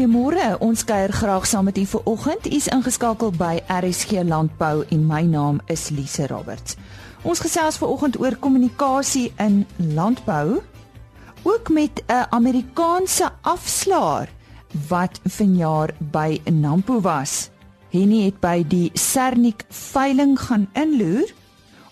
Goeiemôre. Ons kuier graag saam met u vir oggend. U is ingeskakel by RSG Landbou en my naam is Lise Roberts. Ons gesels ver oggend oor kommunikasie in landbou, ook met 'n Amerikaanse afslaer wat vanjaar by Nampo was. Henny het by die Sernik veiling gaan inloer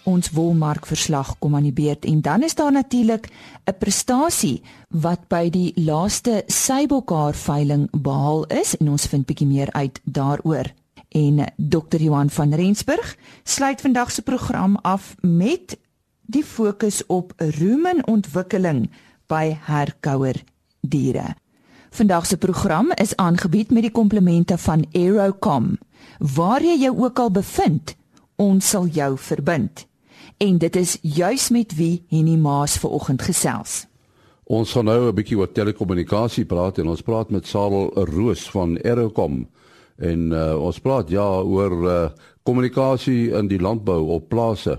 ons wolmarkverslag kom aan die beurt en dan is daar natuurlik 'n prestasie wat by die laaste Sybokar veiling behaal is en ons vind bietjie meer uit daaroor. En Dr. Johan van Rensburg sluit vandag se program af met die fokus op rumenontwikkeling by herkouer diere. Vandag se program is aangebied met die komplemente van Aerocom. Waar jy jou ook al bevind, ons sal jou verbind en dit is juis met wie Henny Maas vanoggend gesels. Ons gaan nou 'n bietjie oor telekommunikasie praat en ons praat met Sarel Roos van Aerocom en uh, ons praat ja oor uh, kommunikasie in die landbou op plase.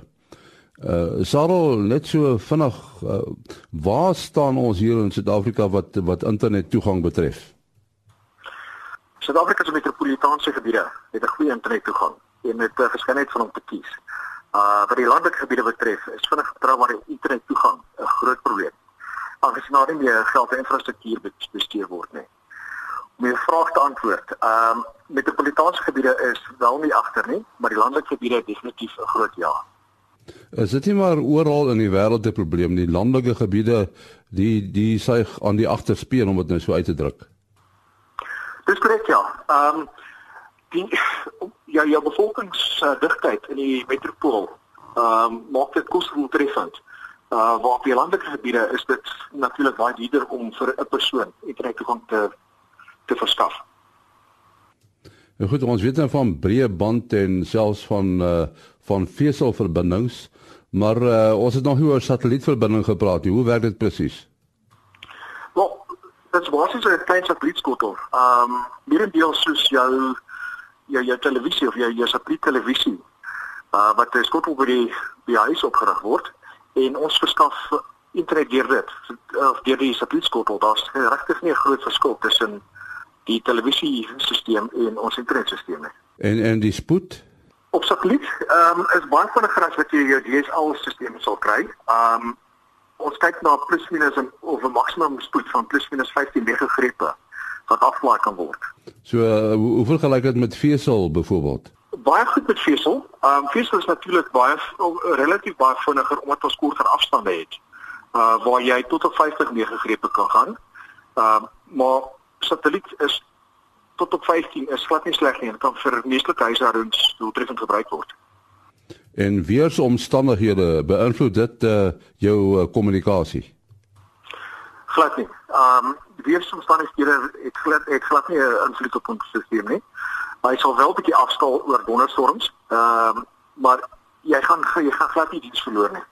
Uh Sarel net so vinnig uh, waar staan ons hier in Suid-Afrika wat wat internet toegang betref? Suid-Afrika se metropolitaanse gebiede het 'n goeie internet toegang en met 'n verskeidenheid van om te kies. Uh wat die landelike gebiede betref, is vinnige betroubare internet toegang 'n groot probleem. Aangesien daar nie meer geld vir infrastruktuur bestuur word nie. Om jou vraag te antwoord, ehm um, metropolitaanse gebiede is wel nie agter nie, maar die landelike gebiede definitief 'n groot ja. Is dit nie maar oral in die wêreld 'n probleem nie? Landelike gebiede die die suig aan die agterspeen om dit nou so uit te druk. Dis korrek ja. Ehm um, die ja jou bevolkingsdigtheid in die metropool ehm um, maak dit kosdoeltreffend. Uh waar op die landelike gebiede is dit natuurlik baie duurder om vir 'n persoon internet toegang te te verskaf. Ja goed, ons weet nou van breë band en selfs van uh van veselverbindings, maar uh ons het nog nie oor satellietverbinding gepraat nie. Hoe werk dit presies? Wel, dit is basies 'n klein satellietskotel. Ehm um, meerendeels soos jou jou jou televisie of jou jou satelliettelevisie uh wat skottel by die by die huis opgerig word en ons verskaf internet deur dit of deur die satellietskottel daar's regtig nie 'n groot verskil tussen die televisiesisteem en ons internetstelsel nie. En en die spoed op satelliet ehm um, is baie vinniger as wat jy jou DSL-stelsel sal kry. Ehm um, ons kyk na plus minus 'n of 'n maksimum spoed van plus minus 15 megagrepe wat aflaai kan word. So uh, hoeveel gelyk dit met vesel byvoorbeeld? Baie goed met vesel. Ehm um, vesel is natuurlik baie relatief baie vinniger omdat ons korter afstande het. Uh waar jy tot op 50 megagrepe kan gaan. Ehm uh, maar satelliet is tot op 15 is glad nie sleg nie en kan vir meestelike huishoudings doeltreffend gebruik word. En weersomstandighede beïnvloed dit uh jou kommunikasie? Uh, glad nie. Ehm um, weeromstandighede het glad het glad nie 'n invloed op ons stelsel nie. Maar hy sal wel 'n bietjie afskaal oor donderstorms. Ehm um, maar jy gaan jy gaan glad nie diens verloor nie.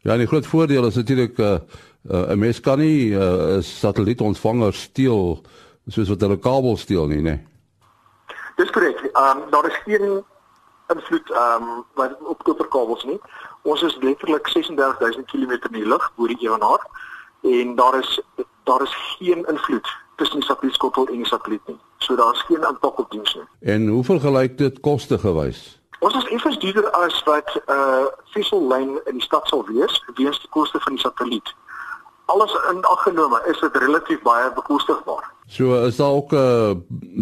Ja, 'n groot voordeel is natuurlik 'n uh, uh, 'n mens kan nie 'n uh, satellietontvanger steel soos wat hulle kabel steel nie, né? Dis korrek. Ehm um, daar is geen invloed ehm um, wat op koperkabels nie. Ons is letterlik 36000 km in die lug bo die ewenaar en daar is daar is geen invloed tussen die satellietskottel en die satelliet nie. So daar is geen impak op diens nie. En hoeveel gelyk dit koste gewys? Ons is effens duurder as wat 'n uh, viesellyn in die stad sal wees weens die koste van die satelliet. Alles in aggenome is dit relatief baie bekostigbaar. So is daar ook 'n uh,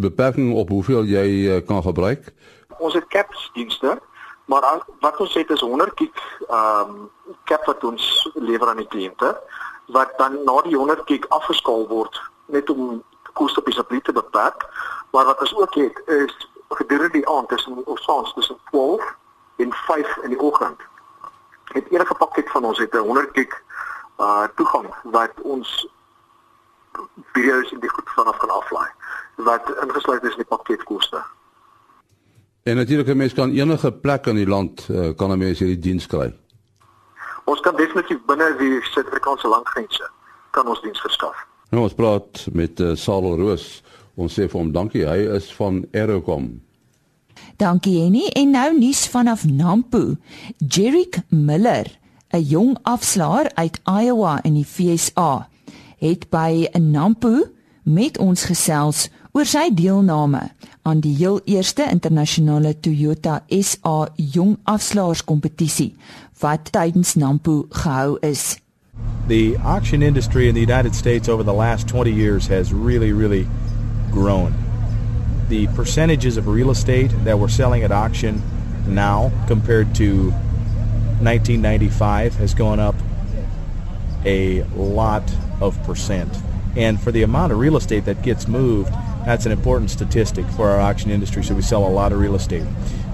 beperking op hoeveel jy uh, kan gebruik? Ons het caps dienste, maar wat ons het is 100 gig ehm um, cap wat ons lewer aan die kliënte wat dan na die 100 gig afgeskaal word net om koste op die satelliet te beperk. Maar wat ons ook het is gedurende die aand tussen of saans tussen 12 en 5 in die oggend. Het enige pakket van ons het 'n 100 gig uh toegang wat ons video's in die goed vanaf kan aflaai wat ingesluit is in die pakketkoste. En natuurlik 'n mens kan enige plek in die land uh, kan 'n mens hierdie diens kry ons kan definitief binne die Suid-Afrikaanse landgrense kan ons diens verskaf. Nou ons praat met uh, Sarel Roos. Ons sê vir hom dankie. Hy is van Aerocom. Dankie Jenny en nou nuus vanaf Nampo. Jerick Miller, 'n jong afslaer uit Iowa in die VSA, het by Nampo met ons gesels oor sy deelname aan die heel eerste internasionale Toyota SA jong afslaers kompetisie wat tydens Nampo gehou is. The auction industry in the United States over the last 20 years has really really grown. The percentages of real estate that we're selling at auction now compared to 1995 has gone up a lot of percent. And for the amount of real estate that gets moved, that's an important statistic for our auction industry. So we sell a lot of real estate.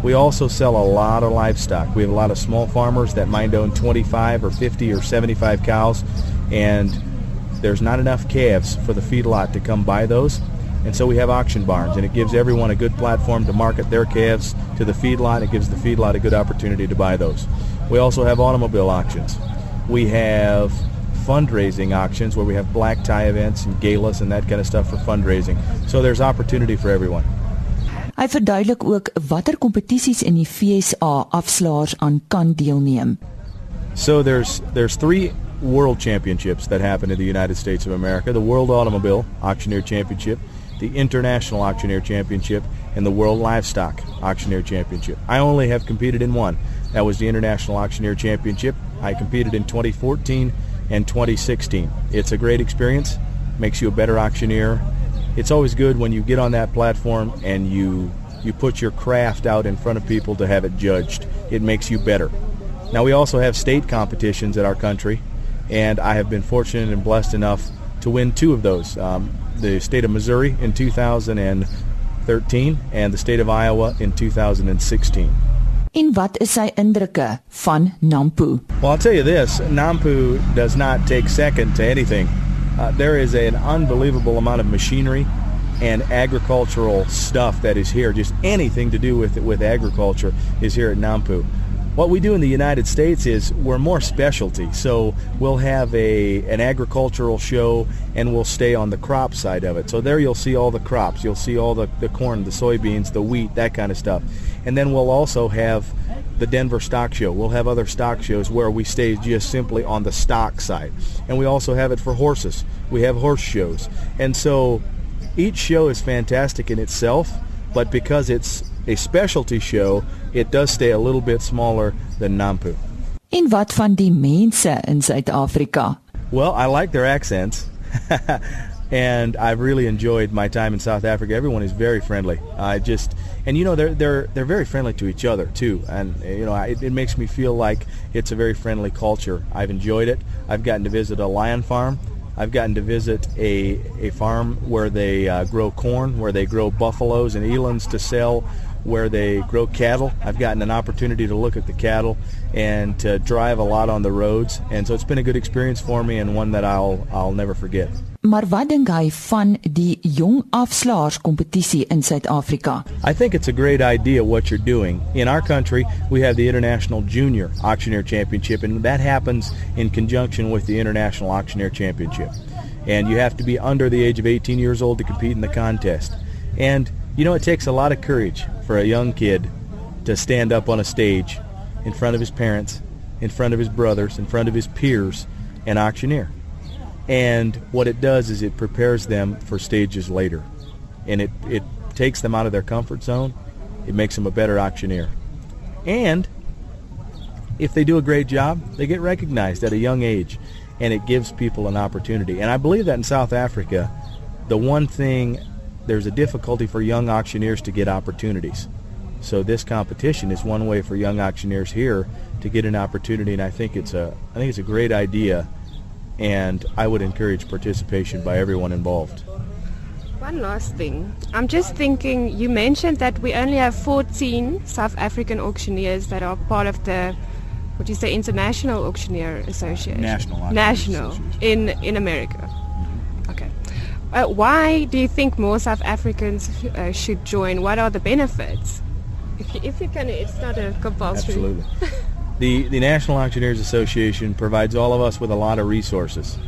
We also sell a lot of livestock. We have a lot of small farmers that might own 25 or 50 or 75 cows, and there's not enough calves for the feedlot to come buy those. And so we have auction barns, and it gives everyone a good platform to market their calves to the feedlot. It gives the feedlot a good opportunity to buy those. We also have automobile auctions. We have fundraising auctions where we have black tie events and galas and that kind of stuff for fundraising. So there's opportunity for everyone. Hy verduidelik ook watter kompetisies in die FSA afslaers aan kan deelneem. So there's there's three world championships that happen in the United States of America: the World Automobile Auctioneer Championship, the International Auctioneer Championship, and the World Livestock Auctioneer Championship. I only have competed in one. That was the International Auctioneer Championship. I competed in 2014 and 2016. It's a great experience, makes you a better auctioneer. It's always good when you get on that platform and you you put your craft out in front of people to have it judged. It makes you better. Now we also have state competitions at our country, and I have been fortunate and blessed enough to win two of those. Um, the state of Missouri in 2013 and the state of Iowa in 2016. En wat is sy indrukke van Nampo? Well, I'll tell you this, Nampu does not take second to anything. Uh, there is an unbelievable amount of machinery and agricultural stuff that is here. Just anything to do with with agriculture is here at Nampu. What we do in the United States is we're more specialty. So we'll have a an agricultural show and we'll stay on the crop side of it. So there you'll see all the crops. You'll see all the, the corn, the soybeans, the wheat, that kind of stuff. And then we'll also have the Denver Stock Show. We'll have other stock shows where we stay just simply on the stock side. And we also have it for horses. We have horse shows. And so each show is fantastic in itself, but because it's a specialty show, it does stay a little bit smaller than Nampu. En wat van die mense in Suid-Afrika? Well, I like their accents. and I've really enjoyed my time in South Africa. Everyone is very friendly. I just and you know they're they're they're very friendly to each other too, and you know it, it makes me feel like it's a very friendly culture. I've enjoyed it. I've gotten to visit a lion farm. I've gotten to visit a a farm where they uh, grow corn, where they grow buffaloes and elands to sell where they grow cattle. I've gotten an opportunity to look at the cattle and to drive a lot on the roads, and so it's been a good experience for me and one that I'll I'll never forget. Maar wat dink hy van die jong afslaers kompetisie in Suid-Afrika? I think it's a great idea what you're doing. In our country, we have the International Junior Auctioneer Championship and that happens in conjunction with the International Auctioneer Championship. And you have to be under the age of 18 years old to compete in the contest. And you know, it takes a lot of courage for a young kid to stand up on a stage in front of his parents, in front of his brothers, in front of his peers, and auctioneer. And what it does is it prepares them for stages later. And it, it takes them out of their comfort zone. It makes them a better auctioneer. And if they do a great job, they get recognized at a young age. And it gives people an opportunity. And I believe that in South Africa, the one thing there's a difficulty for young auctioneers to get opportunities. So this competition is one way for young auctioneers here to get an opportunity, and I think it's a I think it's a great idea, and I would encourage participation by everyone involved. One last thing. I'm just thinking, you mentioned that we only have 14 South African auctioneers that are part of the, what do you say, International Auctioneer Association? National. National in, in America. Uh, why do you think more South Africans uh, should join? What are the benefits? If you, if you can, it's not a compulsory. Absolutely. the the National Auctioneers Association provides all of us with a lot of resources.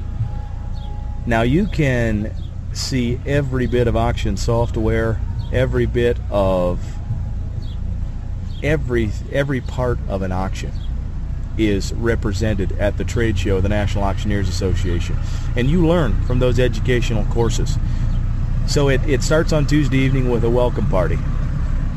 Now you can see every bit of auction software, every bit of every every part of an auction is represented at the trade show, the National Auctioneers Association. And you learn from those educational courses. So it, it starts on Tuesday evening with a welcome party.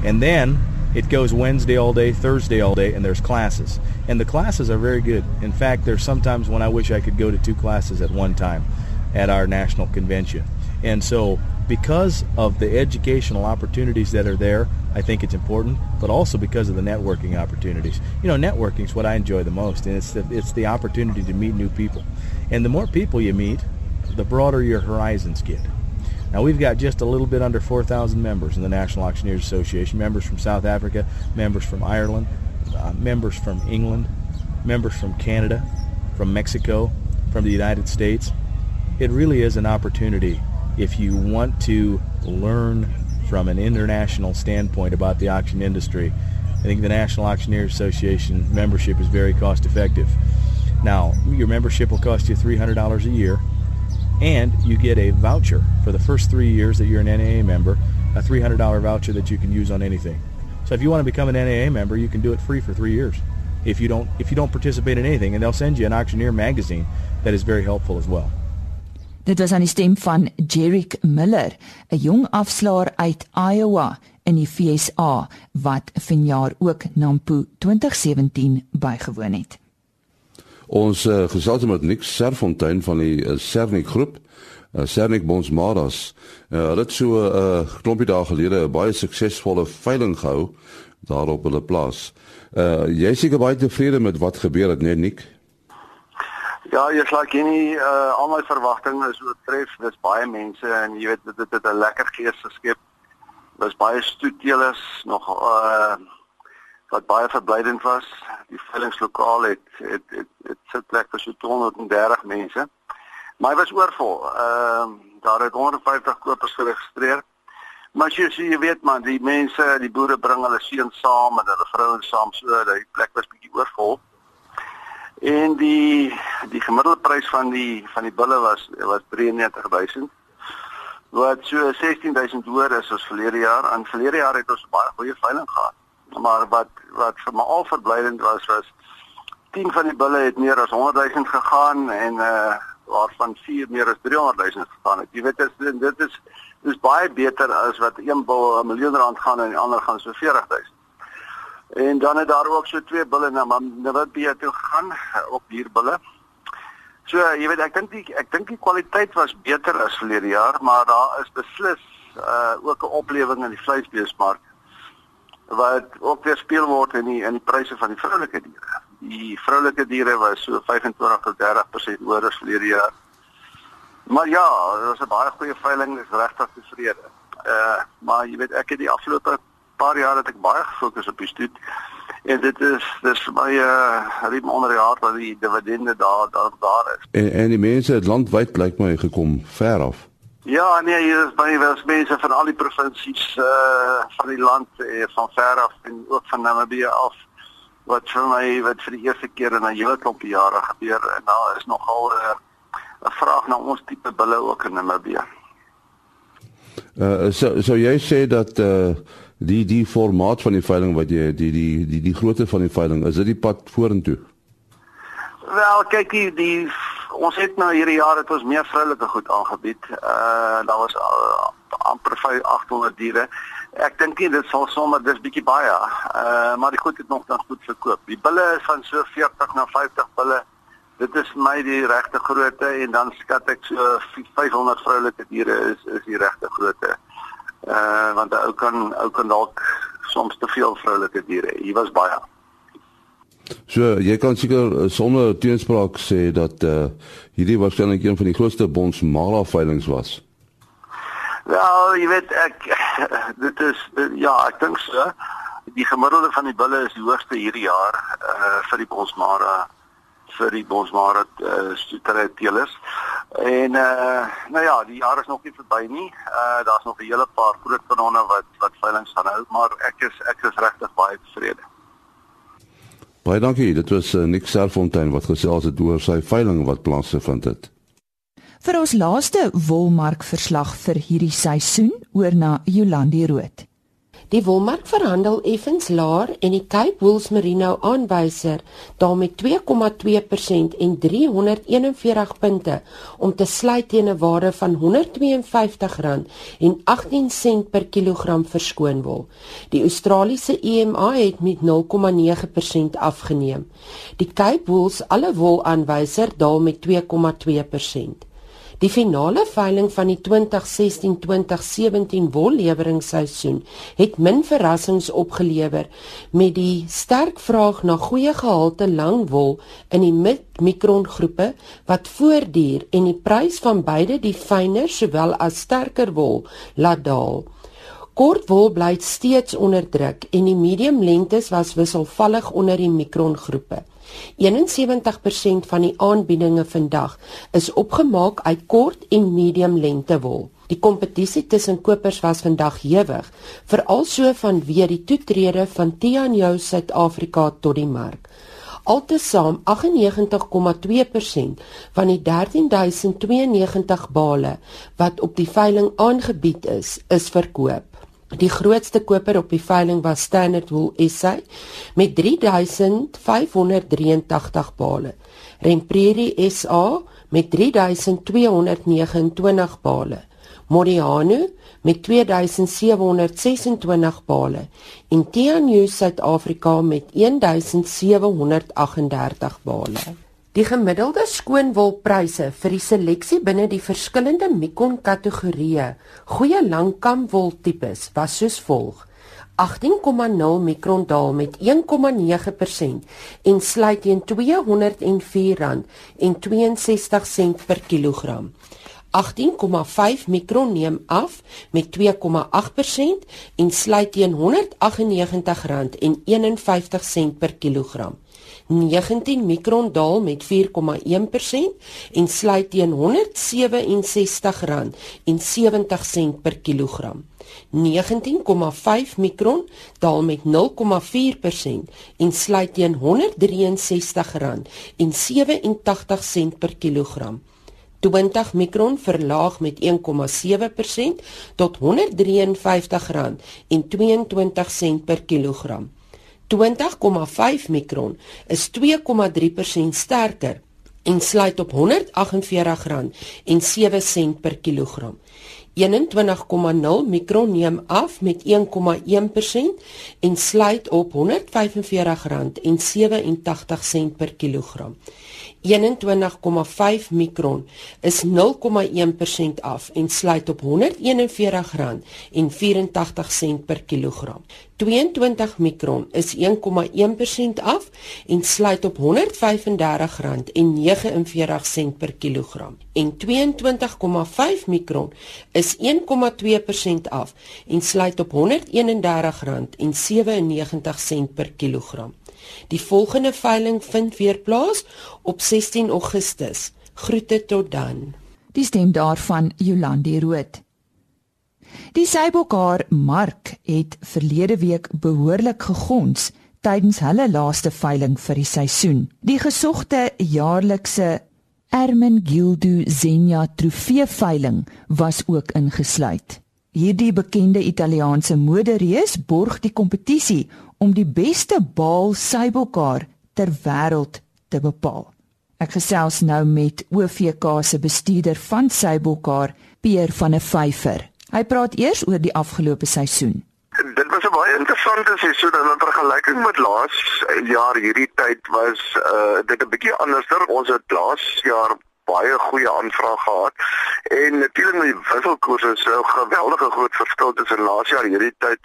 And then it goes Wednesday all day, Thursday all day, and there's classes. And the classes are very good. In fact, there's sometimes when I wish I could go to two classes at one time at our national convention. And so because of the educational opportunities that are there, I think it's important, but also because of the networking opportunities. You know, networking is what I enjoy the most, and it's the, it's the opportunity to meet new people. And the more people you meet, the broader your horizons get. Now we've got just a little bit under 4,000 members in the National Auctioneers Association, members from South Africa, members from Ireland, uh, members from England, members from Canada, from Mexico, from the United States. It really is an opportunity if you want to learn from an international standpoint about the auction industry. I think the National Auctioneers Association membership is very cost effective. Now, your membership will cost you $300 a year, and you get a voucher for the first three years that you're an NAA member, a $300 voucher that you can use on anything. So if you want to become an NAA member, you can do it free for three years. If you don't, if you don't participate in anything, and they'll send you an auctioneer magazine that is very helpful as well. Dit was aan die stem van Jerick Miller, 'n jong afslaer uit Iowa in die FSA wat vanjaar ook Nampo 2017 bygewoon het. Ons uh, gesels met Nick Serfontein van die uh, Sernik groep. Uh, Sernik Bonsmaras. Uh, hulle het so 'n uh, klompie dae gelede 'n baie suksesvolle veiling gehou daar op hulle plaas. Uh, jy is seker baie tevrede met wat gebeur het, nee Nick? Ja, jy sê like nie uh al my verwagtinge is oortref. Dis baie mense en jy weet dit het 'n lekker gees geskep. Daar's baie stoetteelers nog uh wat baie verblydend was. Die veilingslokaal het het het, het sit plek vir so 230 mense. Maar hy was oorvol. Ehm uh, daar het 150 kopers geregistreer. Maar jy sien, jy weet man, die mense, die boere bring hulle seuns saam en hulle vrouens saam, so die plek was bietjie oorvol. En die die gemiddelde prys van die van die bulle was was 93000. Wat so 16000 hoër is as verlede jaar. En verlede jaar het ons baie goeie veiling gehad. Maar wat wat vir my al verblydend was was 10 van die bulle het meer as 100000 gegaan en uh waarvan 4 meer as 300000 gegaan het. Jy weet dit is dit is dis baie beter as wat een bul 'n miljoen rand gaan en die ander gaan so 40000. En dan het daar ook so twee bulle na Namibia toe gegaan, ook dierbulle. So jy weet ek dink die ek dink die kwaliteit was beter as verlede jaar, maar daar is beslis uh ook 'n oplewing in die vleisbeesmark wat ook weer speel word in die in die pryse van die vroulike diere. Die vroulike diere was so 25 tot 30% hoër as verlede jaar. Maar ja, dit was 'n baie goeie veiling, is regtig tevrede. Uh maar jy weet ek het die afgelope paar jaar het ek baie gefokus op die stoet. En dit is dis my uh, riem onder die hart dat die dividende daar daar daar is. En en die mense het landwyd blyk my gekom ver af. Ja, nee, hier is baie wel mense van al die provinsies uh van die land eh, van ver af en ook van Namibië af wat vir my wat vir die eerste keer in 'n hele klompie jare gebeur en daar is nogal 'n uh, vraag na ons tipe bulle ook in Namibië. Uh so so jy sê dat uh die die formaat van die veiling wat jy die die die die grootte van die veiling is dit die pad vorentoe? Wel kyk die, die ons het nou hierdie jaar het ons meer vroulike goed aangebied. Uh daar was uh, amper 800 diere ek dink nie dit sal sommer dis bietjie baie. Uh maar die goed het nog dan goed verkoop. Die bulle is van so 40 na 50 bulle. Dit is my die regte grootte en dan skat ek so 500 vroulike diere is is die regte grootte. uh want 'n ou kan ou kan dalk soms te veel vroulike diere. Hier was baie. So, jy kan seker uh, sonder teenspraak sê dat uh hierdie waarskynlik een van die grootste bonsmala veilinge was. Wel, jy weet ek dit is ja, ek dink so. Die gemiddelde van die bulle is die hoogste hierdie jaar uh vir die bonsmara vir die bonsmara uh stoetere teelers. En uh nou ja, die jaar is nog nie verby nie. Uh daar's nog 'n hele paar groot kanonne wat wat veiling gaan hou, maar ek is ek is regtig baie tevrede. Baie dankie. Dit was uh, Nick Serfontein wat gesels het oor sy veiling wat plaasgevind het. Vir ons laaste wolmark verslag vir hierdie seisoen oor na Jolandi Rood. Die wolmark verhandel effens laer en die Cape Wool's Merino aanwyser daal met 2,2% en 341 punte om te sluit teen 'n waarde van R152.18 per kilogram verskoon wol. Die Australiese EMA het met 0,9% afgeneem. Die Cape Wool's alle wol aanwyser daal met 2,2%. Die finale veiling van die 2016-2017 wolleweringsseisoen het min verrassings opgelewer met die sterk vraag na goeie gehalte lang wol in die mid-mikron groepe wat voortduur en die prys van beide die fyner sowel as sterker wol laat daal. Kort wol bly steeds onder druk en die medium lengtes was wisselvallig onder die mikron groepe. 71% van die aanbiedinge vandag is opgemaak uit kort en medium lengte wol. Die kompetisie tussen kopers was vandag hewig, veral so vanweë die toetrede van Tianjou Suid-Afrika tot die mark. Altesaam 98,2% van die 13092 bale wat op die veiling aangebied is, is verkoop. Die grootste koper op die veiling was Standard Wool SA met 3583 bale. Rempreri SA met 3229 bale. Modiano met 2726 bale en TNU Suid-Afrika met 1738 bale. Die gemiddelde skoonwolpryse vir die seleksie binne die verskillende mikron kategorieë goeie langkamwol tipes was soos volg: 18,0 mikron daal met 1,9% en sluit teen R204.62 per kilogram. 18,5 mikron neem af met 2,8% en sluit teen R198.51 per kilogram. 19 mikron daal met 4,1% en sluit teen R167.70 per kilogram. 19,5 mikron daal met 0,4% en sluit teen R163.87 per kilogram. 20 mikron verlaag met 1,7% tot R153.22 per kilogram. 20,5 mikron is 2,3% sterker en sluit op R148.07 per kilogram. 21,0 mikron neem af met 1,1% en sluit op R145.87 per kilogram. 21,5 mikron is 0,1% af en sluit op R141.84 per kilogram. 22 mikron is 1,1% af en sluit op R135.49 per kilogram. En 22,5 mikron is 1,2% af en sluit op R131.97 per kilogram. Die volgende veiling vind weer plaas op 16 Augustus. Groete tot dan. Die stem daarvan Jolandi Rood. Die Sybokhaar mark het verlede week behoorlik gegons tydens hulle laaste veiling vir die seisoen. Die gesogte jaarlikse Ermengildo Zegna trofee veiling was ook ingesluit. Hierdie bekende Italiaanse modereus borg die kompetisie om die beste baal Sybokhaar ter wêreld te bepaal. Ek gesels nou met OVK se bestuurder van Sybokhaar, Peer van der Vyver. Hy praat eers oor die afgelope seisoen. Dit was 'n baie interessante seisoen in vergelyking met laas jaar hierdie tyd was uh, dit 'n bietjie anderster. Ons het laas jaar baie goeie aanvrae gehad en natuurlik met die wisselkoers is 'n geweldige groot verskil tussen laas jaar hierdie tyd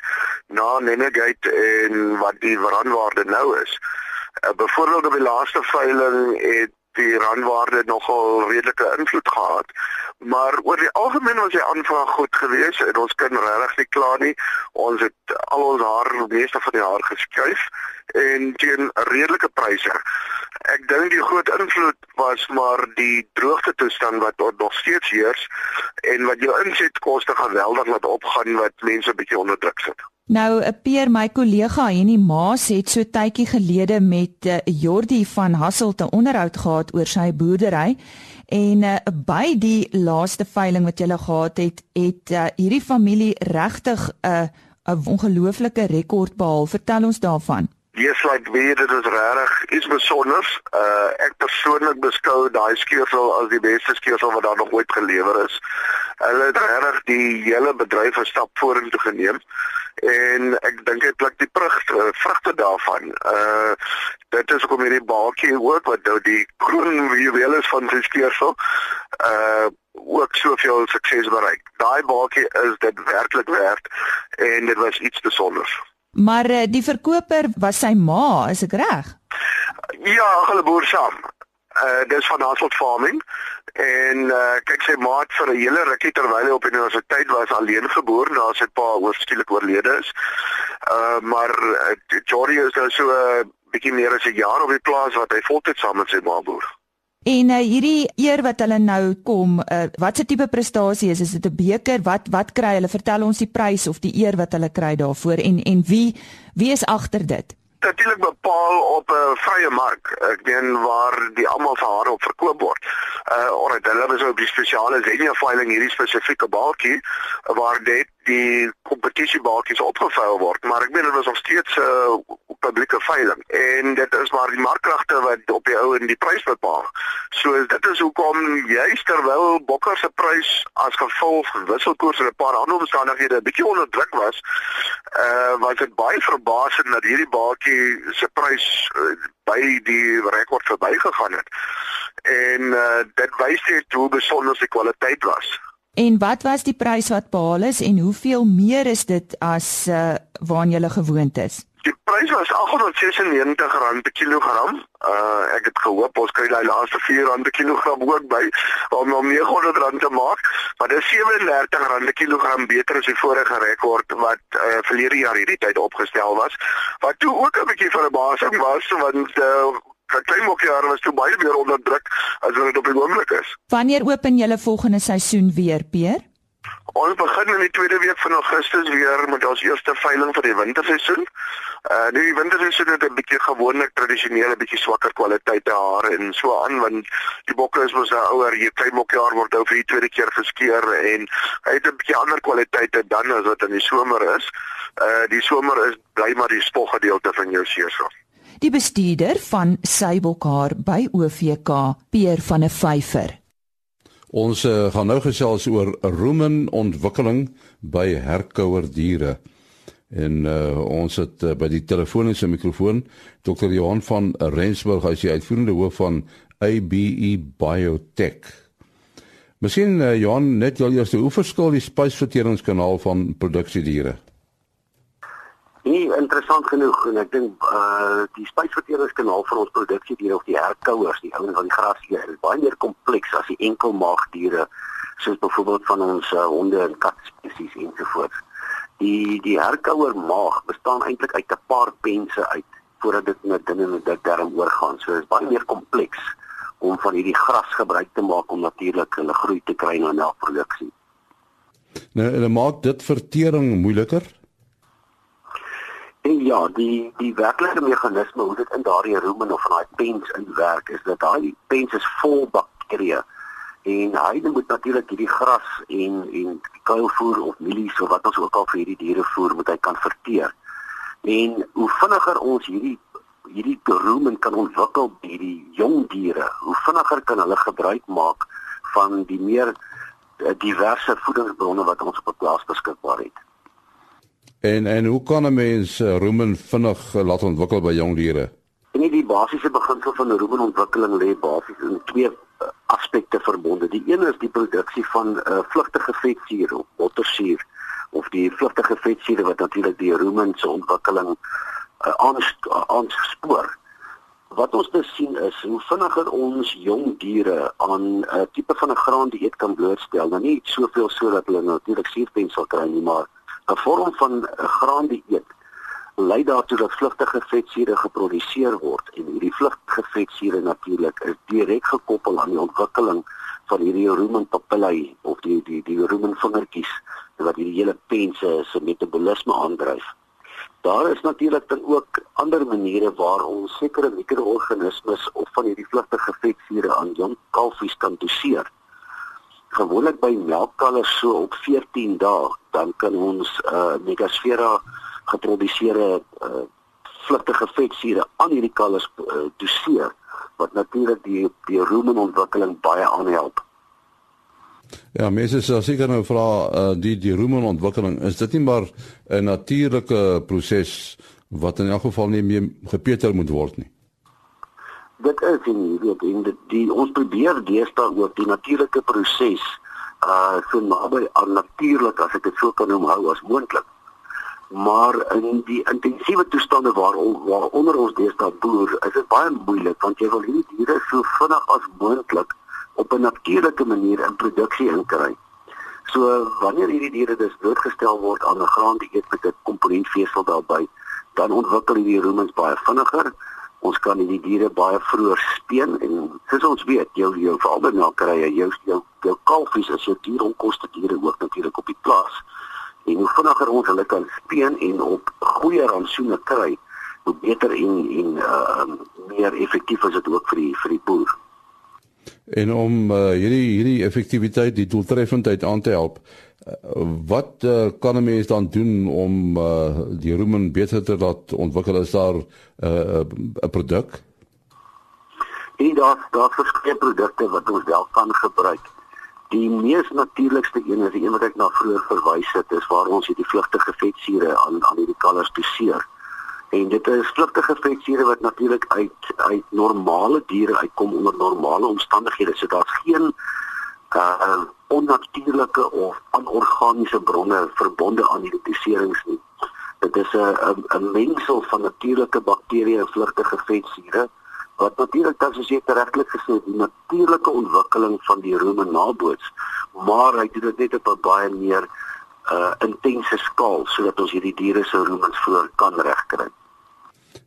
na Nenegate en wat die randwaarde nou is. Uh, Byvoorbeeld op die laaste veiling het die randwaarde nogal redelike invloed gehad. Maar oor die algemeen was die aanvraag goed geweest en ons kan regtig nie kla nie. Ons het al ons haar meeste van die haar geskuif en teen redelike pryse. Ek dink die groot invloed was maar die droogte toestand wat nog steeds heers en wat jou insetkoste geweldig laat opgaan wat mense bietjie onder druk sit. Nou, 'n peer my kollega Henny Maas het so tydjie gelede met uh, Jordi van Hassel te onderhoud gehad oor sy boerdery en uh, by die laaste veiling wat hulle gehad het, het uh, hierdie familie regtig 'n uh, 'n ongelooflike rekord behaal. Vertel ons daarvan. Yes, like weet dit is regtig iets besonders. Uh ek persoonlik beskou daai skeursel as die beste skeursel wat daar nog ooit gelewer is. Hulle het regtig die hele bedryf 'n stap vorentoe geneem en ek dink dit pluk die vrugte vrugte daarvan. Uh dit is hoekom hierdie baakie ook wat nou die kroon juweel is van sy skeursel. Uh ook soveel sukses bereik. Daai baakie is dit werklik werd en dit was iets besonders. Maar uh, die verkoper was sy ma, is ek reg? Ja, hulle boer saam. Uh dis van Hasselt Farming en uh kyk sy ma het vir 'n hele rukkie terwyl hy op universiteit was alleen geboor na sy pa oorskielik oorlede is. Uh maar uh, Jory is nou so 'n uh, bietjie meer as 'n jaar op die plaas wat hy voltyds saam met sy ma boer. En uh, hierdie eer wat hulle nou kom, uh, wat se tipe prestasie is? Is dit 'n beker? Wat wat kry hulle? Vertel ons die prys of die eer wat hulle kry daarvoor en en wie wie is agter dit? natuurlik bepaal op 'n uh, vrye mark. Ek meen waar die almal se hare op verkoop word. Uh alright, hulle het so 'n spesiale Zenia filing hierdie spesifieke balkie waar dit die kompetisiebaaltjies opgevou word, maar ek meen dit was nog steeds 'n uh, publieke veiling en dit is maar die markkragte wat op die ou en die prys bepaal. So dit is hoekom juist terwyl Bokker se prys as gevolg van wisselkoers en 'n paar ander omstandighede 'n bietjie onder druk was, uh was dit baie verbasend dat hierdie baaltjie se prys uh, by die rekord verbygegaan het. En uh dit wys net hoe besonder die kwaliteit was. En wat was die prys wat behaal is en hoeveel meer is dit as uh waaraan jy gewoond is? Die prys was R896 per kilogram. Uh ek het gehoop ons kry daai laaste R4 per kilogram ook by om om R900 te maak, maar dit is R37 per kilogram beter as die vorige rekord wat uh verlede jaar hierdie tyd opgestel was. Wat toe ook 'n bietjie verbasing was want uh klein mokkiare was toe baie meer onder druk as wat dit op die oomblik is. Wanneer open julle volgende seisoen weer, Peer? Ons begin in die tweede week van Augustus weer met ons eerste veiling vir die winterseisoen. Uh die winterseisoen het 'n bietjie gewoonlik tradisionele bietjie swakker kwaliteit hare en so aan want die bokke is mos nou ouer, jy klein mokkiaar word nou vir die tweede keer geskeer en hy het 'n bietjie ander kwaliteite dan as wat in die somer is. Uh die somer is bly maar die spoggedeelte van jou seesof die bestuurder van Sybelkar by OVK, Peer van 'n Vyfer. Ons uh, gaan nou gesels oor roemen ontwikkeling by herkouer diere. En uh, ons het uh, by die telefoniese mikrofoon Dr. Johan van Rensburg, hy is die uitvoerende hoof van ABE Biotech. Miskien uh, Johan net jou eerste hoe verskil die spysverteringskanaal van produksiediere? Nee, interessant genoeg en ek dink uh die spysverteringskanaal vir ons produksie diere of die herkouers, die ouens wat die gras eet, is baie meer kompleks as die enkelmaagdiere soos byvoorbeeld van ons uh, honde en kat spesies ensovoorts. Die die herkouer maag bestaan eintlik uit 'n paar pense uit voordat dit net binne in die darm oorgaan. So dit is baie meer kompleks om van hierdie gras gebruik te maak om natuurlik hulle groei te kry na melkproduksie. Nou, hulle maak dit vertering moeiliker. En ja, die die werklike meganisme hoe dit in daardie rumen of in daai pens inwerk is dat daai pens is vol bakterieë en hy moet natuurlik hierdie gras en en kuilvoer of mielies of wat ons ook al vir hierdie diere voer moet hy kan verteer. En hoe vinniger ons hierdie hierdie rumen kan ontwikkel by hierdie jong diere, hoe vinniger kan hulle gebruik maak van die meer eh, diverse voedingsbronne wat ons op plaas beskikbaar het. En en hoe kan 'n mens uh, roemen vinnig uh, laat ontwikkel by jong diere? En die basiese beginsel van roemenontwikkeling lê basies in twee uh, aspekte verbonde. Die een is die produksie van uh, vlugtige vetsuur of bottersuur of die vlugtige vetsuur wat natuurlik die roemen se ontwikkeling aanspoor. Uh, wat ons dus sien is hoe vinniger ons jong diere aan 'n uh, tipe van 'n graandieet kan blootstel, nou nie soveel sodat hulle natuurlik suurpens sal kry nie, maar 'n vorm van 'n graandieet lei daartoe dat vlugtige vetsure geproduseer word en hierdie vlugtige vetsure natuurlik is direk gekoppel aan die ontwikkeling van hierdie rumen papillae of die die die rumen vingertjies wat hierdie hele pense se metabolisme aandryf. Daar is natuurlik dan ook ander maniere waar ons sekere mikroorganismes of van hierdie vlugtige vetsure aan jong kalfies kan doseer. Gewoonlik by melkkalvers so op 14 dae dan kan ons uh Megasfera geproduseerde uh vlugtige vetsure aan hierdie kalvers uh, doseer wat natuurlik die die rumen-ontwikkeling baie aanhelp. Ja, mense sê seker nou vra uh, die die rumen-ontwikkeling is dit nie maar 'n natuurlike proses wat in elk geval nie meer gepeter moet word nie. Dit is nie, weet jy, die, die ons probeer deesdae ook die natuurlike proses uh so naby aan natuurlik as ek dit sou kan noem hou as moontlik. Maar in die intensiewe toestande waar waaronder ons deesdae boer, is dit baie moeilik want jy wil hierdie diere so vinnig as moontlik op 'n natuurlike manier in produksie inkry. So wanneer hierdie diere dus blootgestel word aan 'n graandieet met 'n komponentvesel daarbey, dan ontwikkel hierdie ruminants baie vinniger. Ons kan hierdie diere baie vroeër speen en soos ons weet, jou jou veral jou jou jou kalfies is jou dieronkoste diere ook natuurlik op die plaas. En hoe vinniger ons hulle kan speen en op goeie rantsoene kry, hoe beter en en uh meer effektief is dit ook vir die vir die boer. En om uh, hierdie hierdie effektiwiteit, die doeltreffendheid aan te help, wat uh, kan 'n mens dan doen om uh, die rumen beter te laat ontwikkel as daar 'n uh, produk? En daar daar verskeie produkte wat ons wel kan gebruik. Die mees natuurlikste een is die een wat ek na vroeër verwys het, is waar ons hierdie vlugtige vetsure aan aan hierdie kalvers doseer. En dit is vlugtige vetsure wat natuurlik uit uit normale diere uitkom onder normale omstandighede. So daar's geen uh onnatuurlike of anorganiese bronne verbonde aan hierdie doserings nie. Dit is 'n 'n mengsel van natuurlike bakterieë en vlugtige vetsure wat natuurlik dan soos jy regtelik gesê het, die natuurlike ontwikkeling van die rume naboots, maar hy doen dit net op 'n baie meer uh intense skaal sodat ons hierdie diere se rumens voor kan regkry.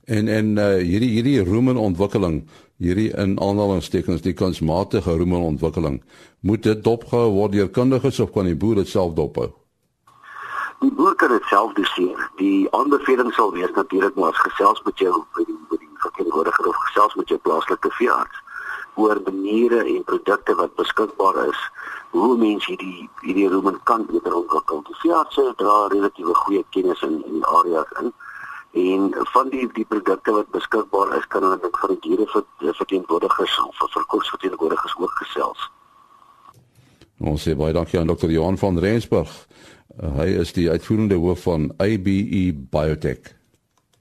En en uh hierdie hierdie rumen ontwikkeling, hierdie in aanhalingstekens die kunsmatige rumen ontwikkeling, moet dit dopgehou word deur kundiges of kan die boer dit self dophou? Die boer kan dit self doen. Die aanbeveling sal wees natuurlik maar as gesels met jou by die verteenwoordiger of gesels met jou plaaslike veearts oor maniere en produkte wat beskikbaar is hoe mense hierdie hierdie rumen kan beter ontwikkel. Die veeartse dra relatiewe goeie kennis in in die areas in en van die die produkte wat beskikbaar is kan hulle met van die diere vir verteenwoordigers of vir verkoopsverteenwoordigers ook gesels. Ons sê baie dankie aan Dr. Johan van Rensburg. Uh, hy is die uitvoerende hoof van ABE Biotech.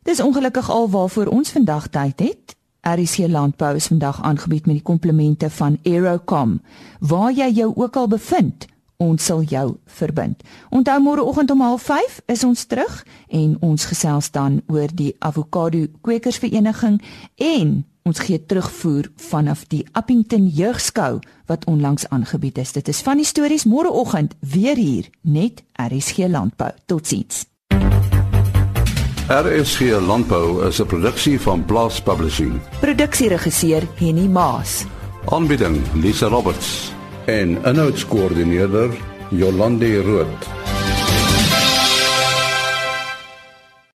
Dis ongelukkig al waarvoor ons vandag tyd het. RC Landbou is vandag aangebied met die komplemente van Aerocom. Waar jy jou ook al bevind, ons sal jou verbind. Onthou môreoggend om 05:30 is ons terug en ons gesels dan oor die avokado kwekersvereniging en ons gee terugvoer vanaf die Appington Jeugskou wat onlangs aangebied is. Dit is van die stories môreoggend weer hier net RC Landbou. Totsiens. RSG Landbou is 'n produksie van Blast Publishing. Produksieregisseur Henny Maas. Aanbieding Lisa Roberts en 'n notas koördineerder Jolande Rooi.